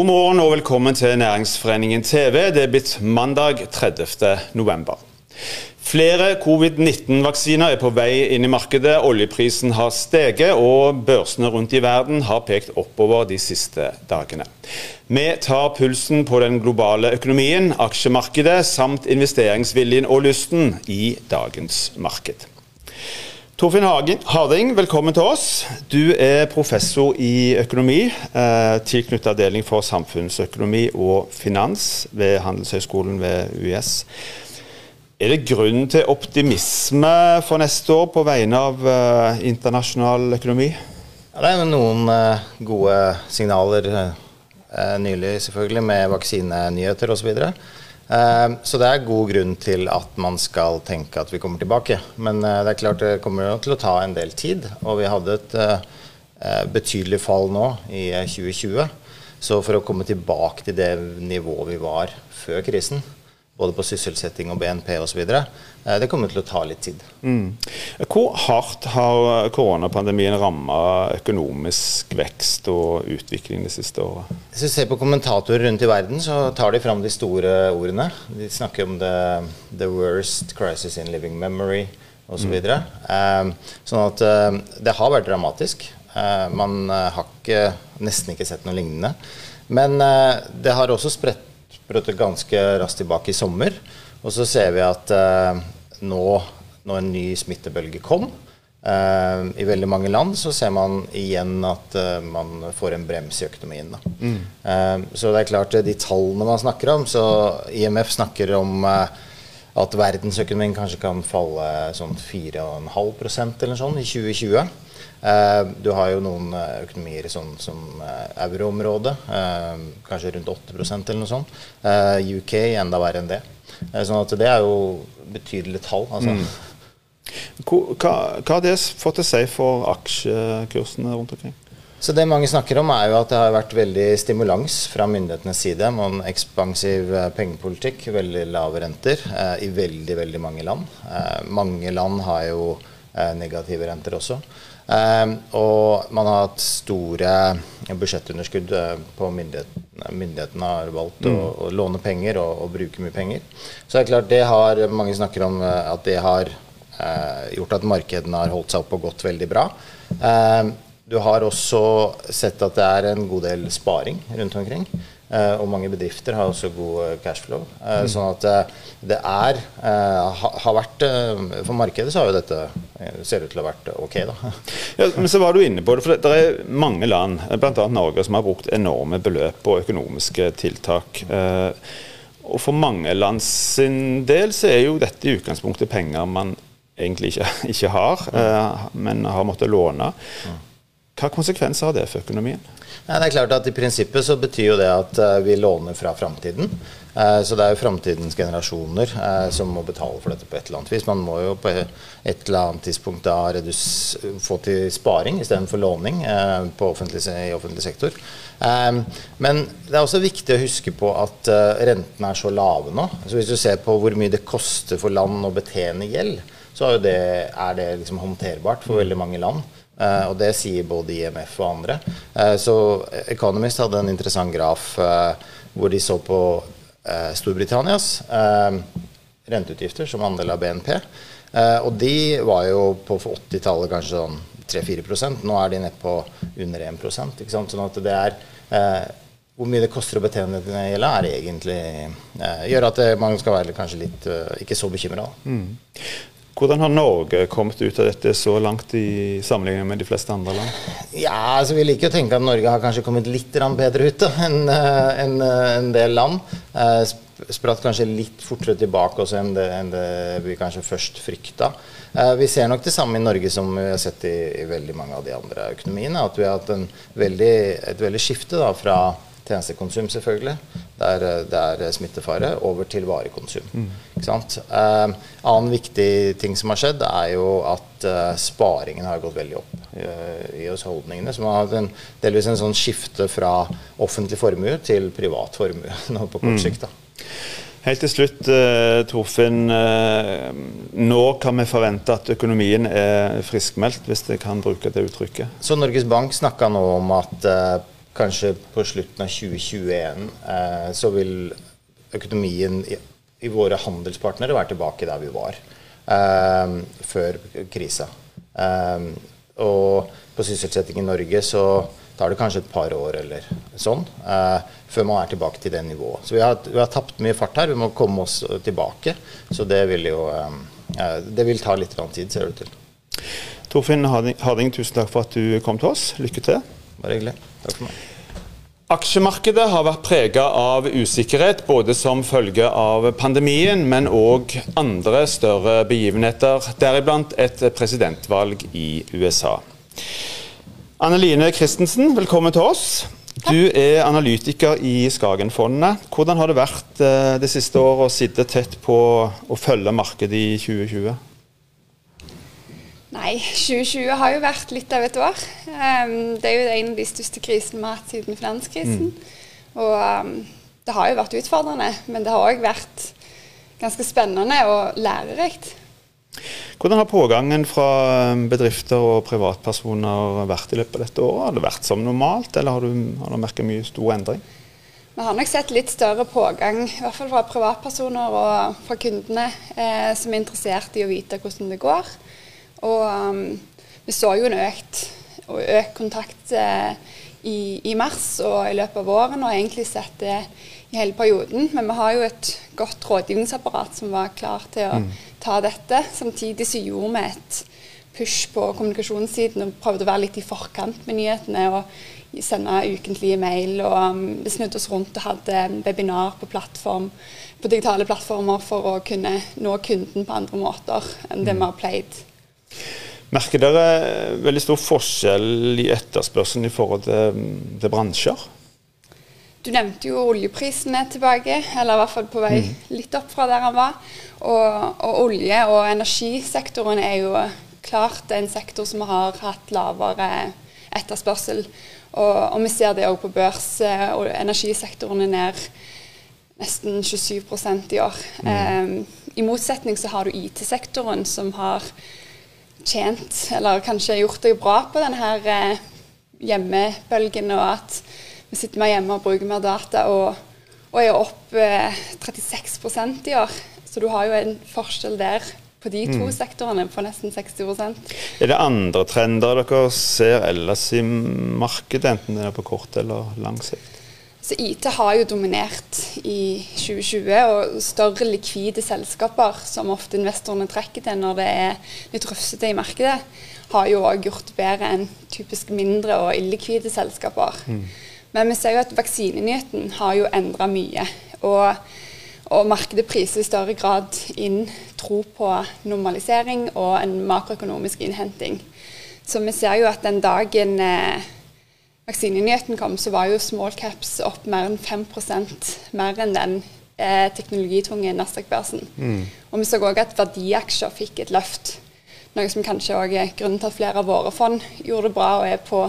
God morgen og velkommen til Næringsforeningen TV. Det er blitt mandag 30. november. Flere covid-19-vaksiner er på vei inn i markedet. Oljeprisen har steget, og børsene rundt i verden har pekt oppover de siste dagene. Vi tar pulsen på den globale økonomien, aksjemarkedet samt investeringsviljen og lysten i dagens marked. Torfinn Harding, velkommen til oss. Du er professor i økonomi, eh, tilknyttet avdeling for samfunnsøkonomi og finans ved Handelshøyskolen ved UiS. Er det grunn til optimisme for neste år på vegne av eh, internasjonal økonomi? Ja, det er noen eh, gode signaler uh, nylig, selvfølgelig, med vaksinenyheter osv. Uh, så det er god grunn til at man skal tenke at vi kommer tilbake. Men det er klart det kommer til å ta en del tid. Og vi hadde et betydelig fall nå i 2020. Så for å komme tilbake til det nivået vi var før krisen, både på sysselsetting og BNP osv. Eh, det kommer til å ta litt tid. Mm. Hvor hardt har koronapandemien ramma økonomisk vekst og utvikling det siste året? Hvis vi ser på kommentatorer rundt i verden, så tar de fram de store ordene. De snakker om the, the worst crisis in living memory osv. Så mm. um, sånn at um, det har vært dramatisk. Man har ikke, nesten ikke sett noe lignende. Men det har også spredt brøt ganske raskt tilbake i sommer. Og så ser vi at eh, nå når en ny smittebølge kom eh, i veldig mange land, så ser man igjen at eh, man får en brems i økonomien. Mm. Eh, så det er klart, de tallene man snakker om Så IMF snakker om eh, at verdensøkonomien kanskje kan falle sånn 4,5% eller sånn i 2020. Eh, du har jo noen eh, økonomier sånn som eh, euroområdet, kanskje rundt 8% eller noe sånt. UK enda verre enn det. sånn at det er jo betydelige tall. altså. Mm. Hva, hva har det fått å si for aksjekursene rundt omkring? Så Det mange snakker om, er jo at det har vært veldig stimulans fra myndighetenes side. med en ekspansiv pengepolitikk, veldig lave renter eh, i veldig veldig mange land. Eh, mange land har jo eh, negative renter også. Um, og man har hatt store budsjettunderskudd uh, på myndighetene. Myndighetene har valgt mm. å, å, låne penger og, og, bruke mye penger. Så det er klart det har Mange snakker om at det har gjort at markedene har holdt seg oppe og gått veldig bra. Um, du har også sett at det er en god del sparing rundt omkring. Uh, og mange bedrifter har også god uh, cashflow. Uh, mm. Sånn at det er har vært For markedet så har jo dette ser ut til å ha vært ok, da. ja, men så var du inne på det, for det, det er mange land, bl.a. Norge, som har brukt enorme beløp på økonomiske tiltak. og for mange land sin del så er jo dette i utgangspunktet penger man egentlig ikke, ikke har, men har måttet låne. Hva konsekvenser har det for økonomien? Ja, det er klart at I prinsippet så betyr jo det at uh, vi låner fra framtiden. Uh, så det er jo framtidens generasjoner uh, som må betale for dette på et eller annet vis. Man må jo på et eller annet tidspunkt da få til sparing istedenfor låning offentlig, i offentlig sektor. men det er også viktig å huske på at rentene er så lave nå. Så Hvis du ser på hvor mye det koster for land å betjene gjeld, så er det, er det liksom håndterbart for veldig mange land. Uh, og det sier både IMF og andre. Uh, så Economist hadde en interessant graf uh, hvor de så på Storbritannias renteutgifter som andel av BNP. og de var jo på 80-tallet kanskje sånn 3-4% Nå er de nede på under 1% ikke sant? Sånn at det er hvor mye det koster å betjene denne gjelda, er egentlig gjør at man skal være kanskje litt ikke så bekymra. Mm. Hvordan har Norge kommet ut av dette så langt i sammenligning med de fleste andre land? Ja, altså Vi liker å tenke at Norge har kanskje kommet litt bedre ut enn eh, en, eh, en del land. Eh, spratt kanskje litt fortere tilbake også enn det, enn det vi kanskje først frykta. Vi ser nok det samme i Norge som vi har sett i, i veldig mange av de andre økonomiene. At vi har hatt veldig, et veldig skifte da, fra tjenestekonsum, selvfølgelig, der det er smittefare, over til varekonsum. Mm. Uh, annen viktig ting som har skjedd, er jo at eh, sparingen har gått veldig opp eh, i husholdningene. Som har hatt en, delvis en sånn skifte fra offentlig formue til privat formue på kort mm. sikt. da. Helt til slutt, uh, Torfinn. Nå kan vi forvente at økonomien er friskmeldt, hvis jeg kan bruke det uttrykket? Så Norges Bank snakka nå om at kanskje på slutten av 2021 eh, så vil økonomien i, i, våre handelspartnere være tilbake der vi var eh, før krisa. Eh, og på sysselsetting i Norge så tar det kanskje et par år eller sånn eh, før man er tilbake til det nivået. Så vi har, vi har tapt mye fart her. Vi må komme oss tilbake. Så det vil jo eh, det vil ta litt tid, ser det ut til. Torfinn Harding, tusen takk for at du kom til oss. Lykke til. Bare hyggelig. Takk for meg. Aksjemarkedet har vært prega av usikkerhet, både som følge av pandemien, men òg andre større begivenheter, deriblant et presidentvalg i USA. Anne Line Christensen, velkommen til oss. Du er analytiker i Skagenfondet. Hvordan har det vært eh, det siste året å sitte tett på å følge markedet i 2020? Nei, 2020 har jo vært litt av et år. Um, det er jo en av de største krisene vi har hatt siden finanskrisen. Mm. Og um, det har jo vært utfordrende, men det har òg vært ganske spennende og lærerikt. Hvordan har pågangen fra um, bedrifter og privatpersoner vært i løpet av dette året? Har det vært som normalt, eller har du, har du merket mye stor endring? Vi har nok sett litt større pågang, i hvert fall fra privatpersoner og fra kundene, eh, som er interessert i å vite hvordan det går. Og um, vi så jo en økt, økt kontakt uh, i, i, mars og i løpet av våren, og egentlig sett det i hele perioden. Men vi har jo et godt rådgivningsapparat som var klar til å mm. ta dette. Samtidig så gjorde vi et push på kommunikasjonssiden og prøvde å være litt i forkant med nyhetene. og sende ukentlige mail. og um, Vi snudde oss rundt og hadde webinar på, plattform, på digitale plattformer for å kunne nå kunden på andre måter enn det mm. vi har pleid. Merker dere veldig stor forskjell i etterspørselen i forhold til, til bransjer? Du nevnte jo oljeprisen er tilbake, eller i hvert fall på vei mm. litt opp fra der han var. Og, og, olje- og energisektoren er jo klart en sektor som har hatt lavere etterspørsel. Og, og vi ser det òg på børs. og Energisektoren er ned nesten 27% i år. Mm. Um, I motsetning så har du IT-sektoren som har tjent, eller kanskje gjort det bra på denne her eh, hjemmebølgen, og at vi sitter mer hjemme og bruker mer data, og, og er opp eh, 36% i år. Så du har jo en forskjell der på de to mm. sektorene på nesten 60% Er det andre trender dere ser ellers i markedet, enten det er på kort eller lang sikt? Så IT har jo dominert i 2020, og større likvide selskaper, som ofte investorene trekker til når det er litt rufsete i markedet, har jo òg gjort det bedre enn typisk mindre og illikvide selskaper. Mm. Men vi ser jo at vaksinenyheten har jo endra mye. Og, og, markedet priser i større grad inn tro på normalisering og en makroøkonomisk innhenting. Så vi ser jo at den dagen eh, vaksinenyheten kom, så var jo small caps opp mer enn 5 mer enn den eh, teknologitunge Nasdaq-børsen. Mm. Og vi så òg at verdiaksjer fikk et løft. Noe som kanskje òg er grunnen til at flere av våre fond gjorde det bra og er på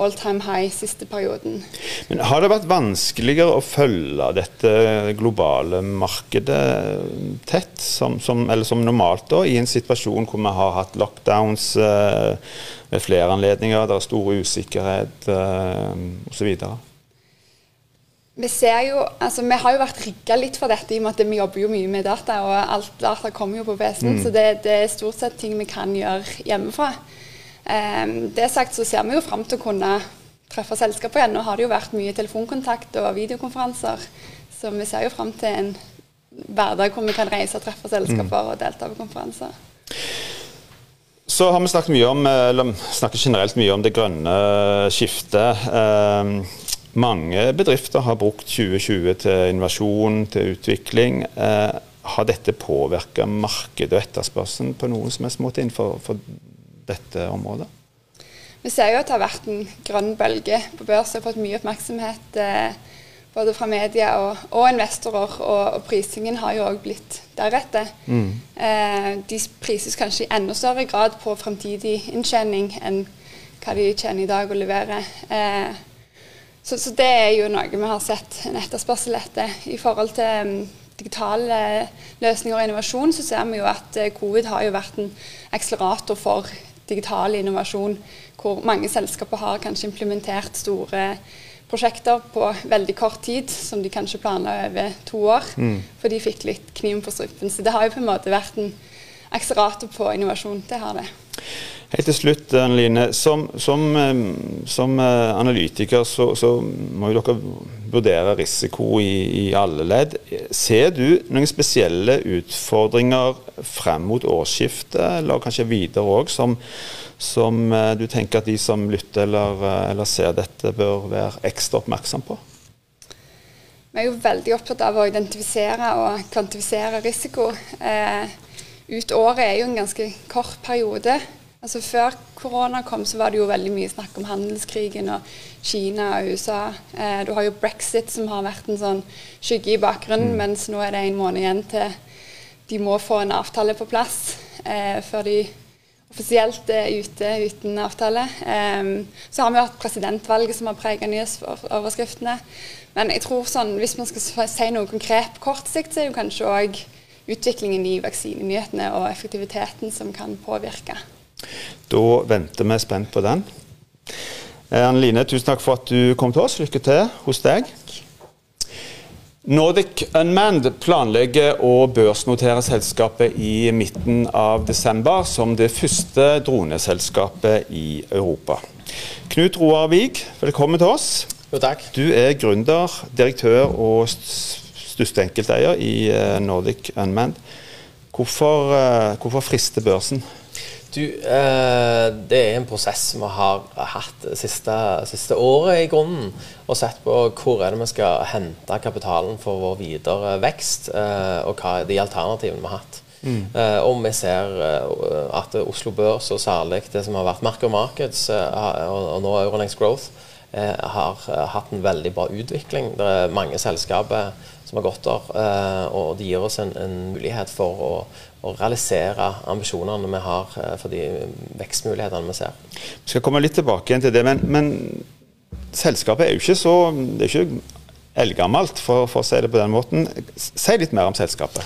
all time high siste perioden. Men Har det vært vanskeligere å følge dette globale markedet tett, som, som, eller som normalt, da, i en situasjon hvor vi har hatt lockdowns eh, ved flere anledninger, det er stor usikkerhet eh, osv.? Vi ser jo, altså vi har jo vært rigga litt for dette i og med at vi jobber jo mye med data. Og alt data kommer jo på PC-en, mm. så det, det, er stort sett ting vi kan gjøre hjemmefra. Um, det sagt så ser vi jo fram til å kunne treffe selskaper igjen. Nå har det jo vært mye telefonkontakt og videokonferanser, så vi ser jo fram til en hverdag hvor vi kan reise og treffe selskaper mm. og delta på konferanser. Så har vi snakket mye om, eller snakker generelt mye om det grønne skiftet. Um, mange bedrifter har brukt 2020 til innovasjon, til utvikling. Uh, har dette påvirka markedet og etterspørselen på noen som helst måte innenfor dette området? Vi ser jo at det har vært en grønn bølge på børs. og fått mye oppmerksomhet eh, både fra media og, og investorer. Og, og, prisingen har jo òg blitt deretter. Mm. Eh, de prises kanskje i enda større grad på fremtidig inntjening enn hva de tjener i dag og leverer. Eh, så, så, det er jo noe vi har sett en etterspørsel etter. I forhold til um, digitale løsninger og innovasjon, så ser vi jo at uh, covid har jo vært en akselerator for digital innovasjon, hvor mange selskaper har kanskje implementert store prosjekter på veldig kort tid, som de kanskje planla over to år. Mm. For de fikk litt kniven på strupen. Så det har jo på en måte vært en akselerator på innovasjon. Det har det. Helt til slutt, Anne-Line. Som, som, eh, som, eh, analytiker så, så, må jo dere vurdere risiko i, i, alle ledd. Ser du noen spesielle utfordringer frem mot årsskiftet, eller kanskje videre òg, som, som, eh, du tenker at de som lytter eller, eller ser dette, bør være ekstra oppmerksom på? Vi er jo veldig opptatt av å identifisere og kvantifisere risiko. Eh, ut året er jo en ganske kort periode. Altså Før korona kom, så var det jo veldig mye snakk om handelskrigen og Kina og USA. Eh, du har jo brexit, som har vært en sånn skygge i bakgrunnen, mm. mens nå er det en måned igjen til de må få en avtale på plass eh, før de offisielt er ute uten avtale. Eh, så har vi hatt presidentvalget som har preget nyhetsoverskriftene. Men jeg tror sånn, hvis man skal si noe konkret på kort sikt, så er jo kanskje òg utviklingen i vaksinenyhetene og effektiviteten som kan påvirke. Da venter vi spent på den. Eh, Anne Line, tusen takk for at du kom til oss. Lykke til hos deg. Nordic Unmanned planlegger å børsnotere selskapet i midten av desember som det første droneselskapet i Europa. Knut Roar Wiig, velkommen til oss. Jo, takk. Du er gründer, direktør og største enkelteier i eh, Nordic Unmanned. Hvorfor, eh, hvorfor frister børsen? Du, eh, det er en prosess vi har hatt det siste, siste, året i grunnen. Og sett på hvor er det vi skal hente kapitalen for vår videre vekst, eh, og hva er de alternativene vi har hatt. Mm. Eh, og vi ser eh, at Oslo Børs, og særlig det som har vært Marker Markets, eh, og, og nå Euronex Growth, eh, har hatt en veldig bra utvikling. Det er mange selskaper som har gått der, og det gir oss en, en mulighet for å å realisere ambisjonene vi har eh, for de vekstmulighetene vi ser. Vi skal komme litt tilbake igjen til det, men, men selskapet er jo ikke så det er ikke eldgammelt, for, for, å si det på den måten. Si litt mer om selskapet.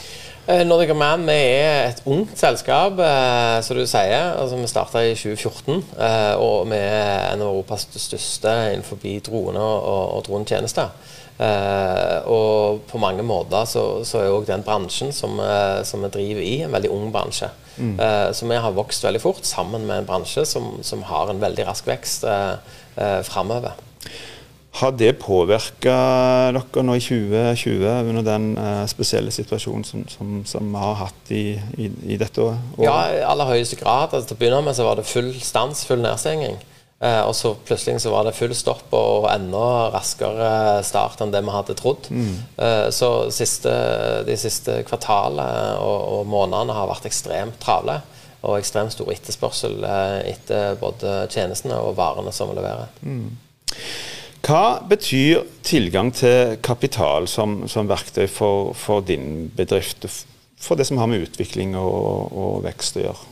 Eh, Nordic Man vi er et ungt selskap, eh, som du sier. Altså, vi starta i 2014. og vi er en av Europas største innenfor droner og, og dronetjenester. Uh, og på mange måter så, så er òg den bransjen som, uh, som, vi driver i, en veldig ung bransje. Mm. Uh, så vi har vokst veldig fort sammen med en bransje som, som har en veldig rask vekst uh, framover. Har det påvirka dere nå i 2020 under den spesielle situasjonen som, som, som, vi har hatt i, i, i dette året? Ja, i aller høyeste grad. Altså, til å begynne med så var det full stans, full nedstenging. Eh, og så plutselig så var det full stopp og enda raskere start enn det vi hadde trodd. Mm. Eh, så siste, de siste kvartalene og, og, månedene har vært ekstremt travle. Og ekstremt stor etterspørsel eh, etter både tjenestene og varene som vi leverer. Mm. Hva betyr tilgang til kapital som, som verktøy for, for, din bedrift, for det som har med utvikling og, og vekst å gjøre?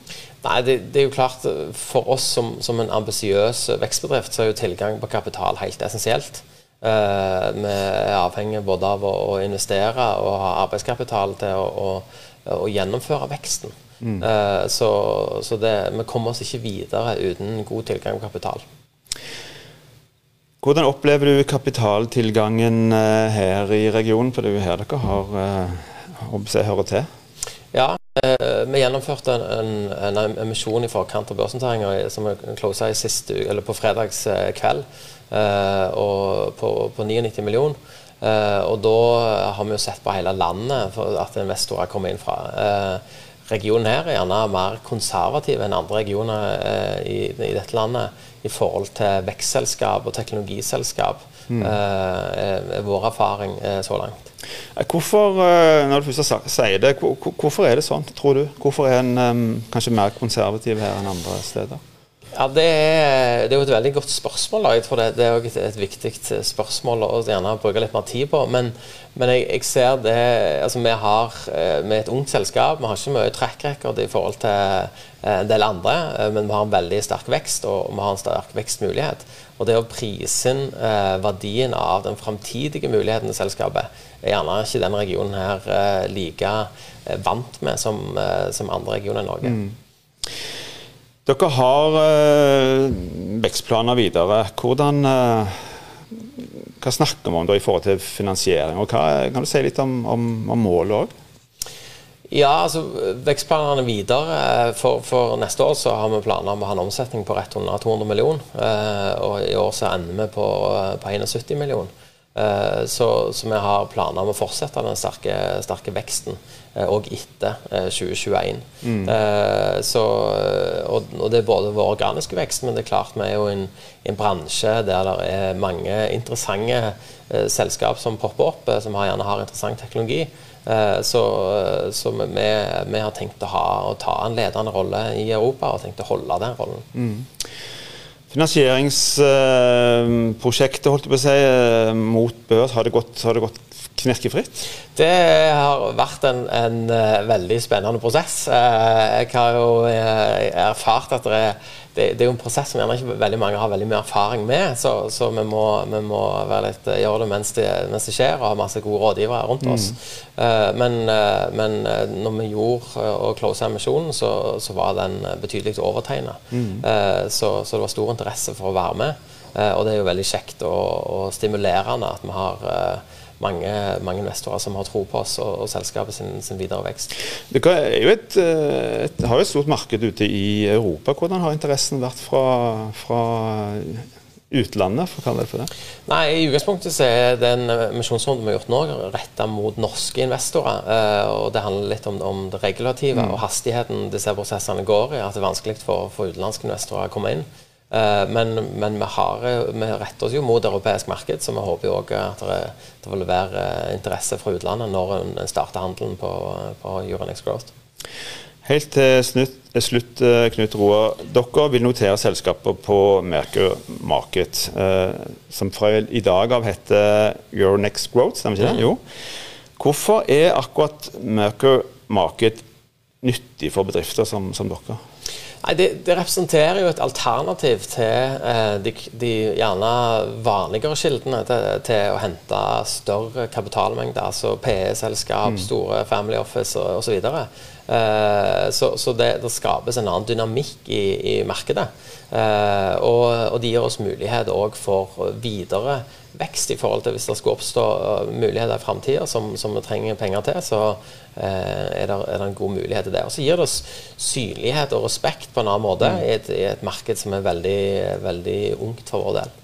Nei, det, det, er jo klart For oss som, som en ambisiøs vekstbedrift, så er jo tilgang på kapital helt essensielt. Uh, vi er avhengig både av å, å, investere og ha arbeidskapital til å, å, å gjennomføre veksten. Mm. Uh, så, så det, vi kommer oss ikke videre uten god tilgang på kapital. Hvordan opplever du kapitaltilgangen uh, her i regionen? For det er jo her dere har, uh, hører til. Ja, Eh, vi gjennomførte en, en, en emisjon i forkant av børsnoteringa som vi closa på fredags eh, kveld, eh, og på, på 99 millioner. og da har vi jo sett på hele landet for at investorer kommer inn fra. Regionen her er gjerne mer konservativ enn andre regioner i, i, dette landet i forhold til vekstselskap og teknologiselskap. Mm. er vår erfaring så langt. Hvorfor, eh, når du først sier det, hvorfor er det sånn, tror du? Hvorfor er en kanskje mer konservativ her enn andre steder? Ja, det er, det er, jo et veldig godt spørsmål. Jeg tror det, det er et, et, viktig eh, spørsmål å gjerne bruke litt mer tid på. Men, men jeg, jeg, ser det altså Vi har eh, vi er et ungt selskap. Vi har ikke mye track record i forhold til en del andre, men vi har en veldig sterk vekst og vi har en sterk vekstmulighet. Og det å prise inn eh, verdien av den framtidige muligheten til selskapet, er gjerne ikke denne regionen her eh, like eh, vant med som, eh, som, andre regioner i Norge. Mm. Dere har eh, vekstplaner videre. Hvordan hva snakker vi om da i forhold til finansiering? og hva, Kan du si litt om, om, om målet òg? Ja, altså vekstplanene videre. Eh, for, for, neste år så har vi planer om å ha en omsetning på rett under 200 millioner. Eh, og i år så ender vi på, på 71 millioner. Eh, så, så, vi har planer om å fortsette den sterke, sterke veksten òg etter 2021. Mm. Så, og, og, det er både vår organiske vekst, men det er klart vi er jo i en, en, bransje der det er mange interessante selskap som popper opp, som gjerne har interessant teknologi. Eh, så, så vi, vi, har tenkt å, ha, å, ta en ledende rolle i Europa og tenkt å holde den rollen. Mm. Finansieringsprosjektet holdt jeg på å si, eh, mot børs, har det gått, har det gått knirkefritt? Det har vært en, en, eh, veldig spennende prosess. Jeg har jo erfart at det er det, det, er jo en prosess som gjerne ikke veldig mange har veldig mye erfaring med. Så, så vi, må, vi, må, litt, eh, gjøre det mens, det mens, det skjer, og ha masse gode rådgivere rundt oss. Mm. Uh, men, uh, men uh, når vi gjorde og closa emisjonen, så, så, var den betydelig overtegna. Mm. Så, så, det var stor interesse for å være med. og det er jo veldig kjekt og, og stimulerende at vi har mange, mange, investorer som har tro på oss og, og selskapet sin, sin, videre vekst. Dere er jo et, eh, et, har jo et stort marked ute i Europa. Hvordan har interessen vært fra, fra utlandet, for å kalle det for det? Nei, I utgangspunktet så er den misjonsrunden vi har gjort nå, retta mot norske investorer. Eh, og Det handler litt om, om det regulative mm. og hastigheten disse prosessene går i. At det er vanskelig for, for utenlandske investorer å komme inn. Eh, men, men vi, har, vi, retter oss jo mot europeisk marked, så vi håper jo òg at det, det, vil være interesse fra utlandet når en starter handelen på, på Euronex Growth. Helt til slutt, eh, Knut Roar. Dere vil notere selskaper på Merkur Market, eh, som fra i dag av heter Euronex Growth, stemmer ikke det? Ja. Jo. Hvorfor er akkurat Merkur Market nyttig for bedrifter som, som dere? Nei, det, det, representerer jo et alternativ til eh, de, de, gjerne vanligere kildene til, til, å hente større kapitalmengder, altså PE-selskap, mm. store family office osv. Så, eh, så, så det, det, skapes en annen dynamikk i, i markedet. Eh, og, og, det gir oss mulighet òg for videre vekst i forhold til hvis det skulle oppstå uh, muligheter i framtida som, som, vi trenger penger til, så uh, er, det, er, det, en god mulighet til det. Og så gir det oss synlighet og respekt på en annen måte mm. i, et, i, et, marked som er veldig, veldig ungt for vår del.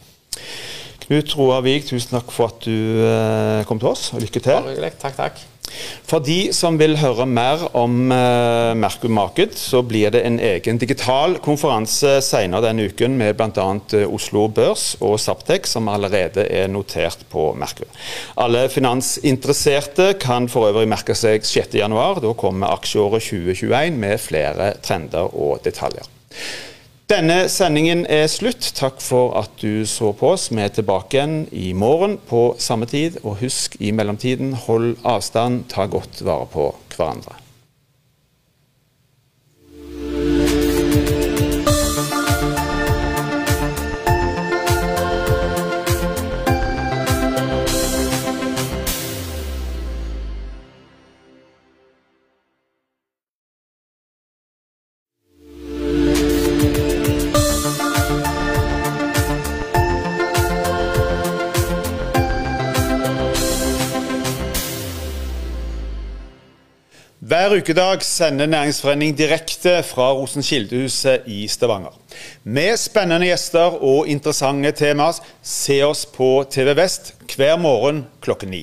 Knut Roar Vig, tusen takk for at du kom til oss, og lykke til. Takk, takk. For de som vil høre mer om uh, Merkur Market, så blir det en egen digital konferanse senere denne uken med bl.a. Eh, Oslo Børs og Saptek, som allerede er notert på Merkur. Alle finansinteresserte kan for øvrig merke seg 6.1. Da kommer aksjeåret 2021 med flere trender og detaljer. Denne sendingen er slutt. Takk for at du så på oss. Vi er tilbake igjen i morgen på samme tid. Og husk i mellomtiden, hold avstand, ta godt vare på hverandre. Ukedag sender Næringsforening direkte fra Rosenkildehuset i Stavanger. Med spennende gjester og interessante temaer. Se oss på TV Vest hver morgen klokken ni.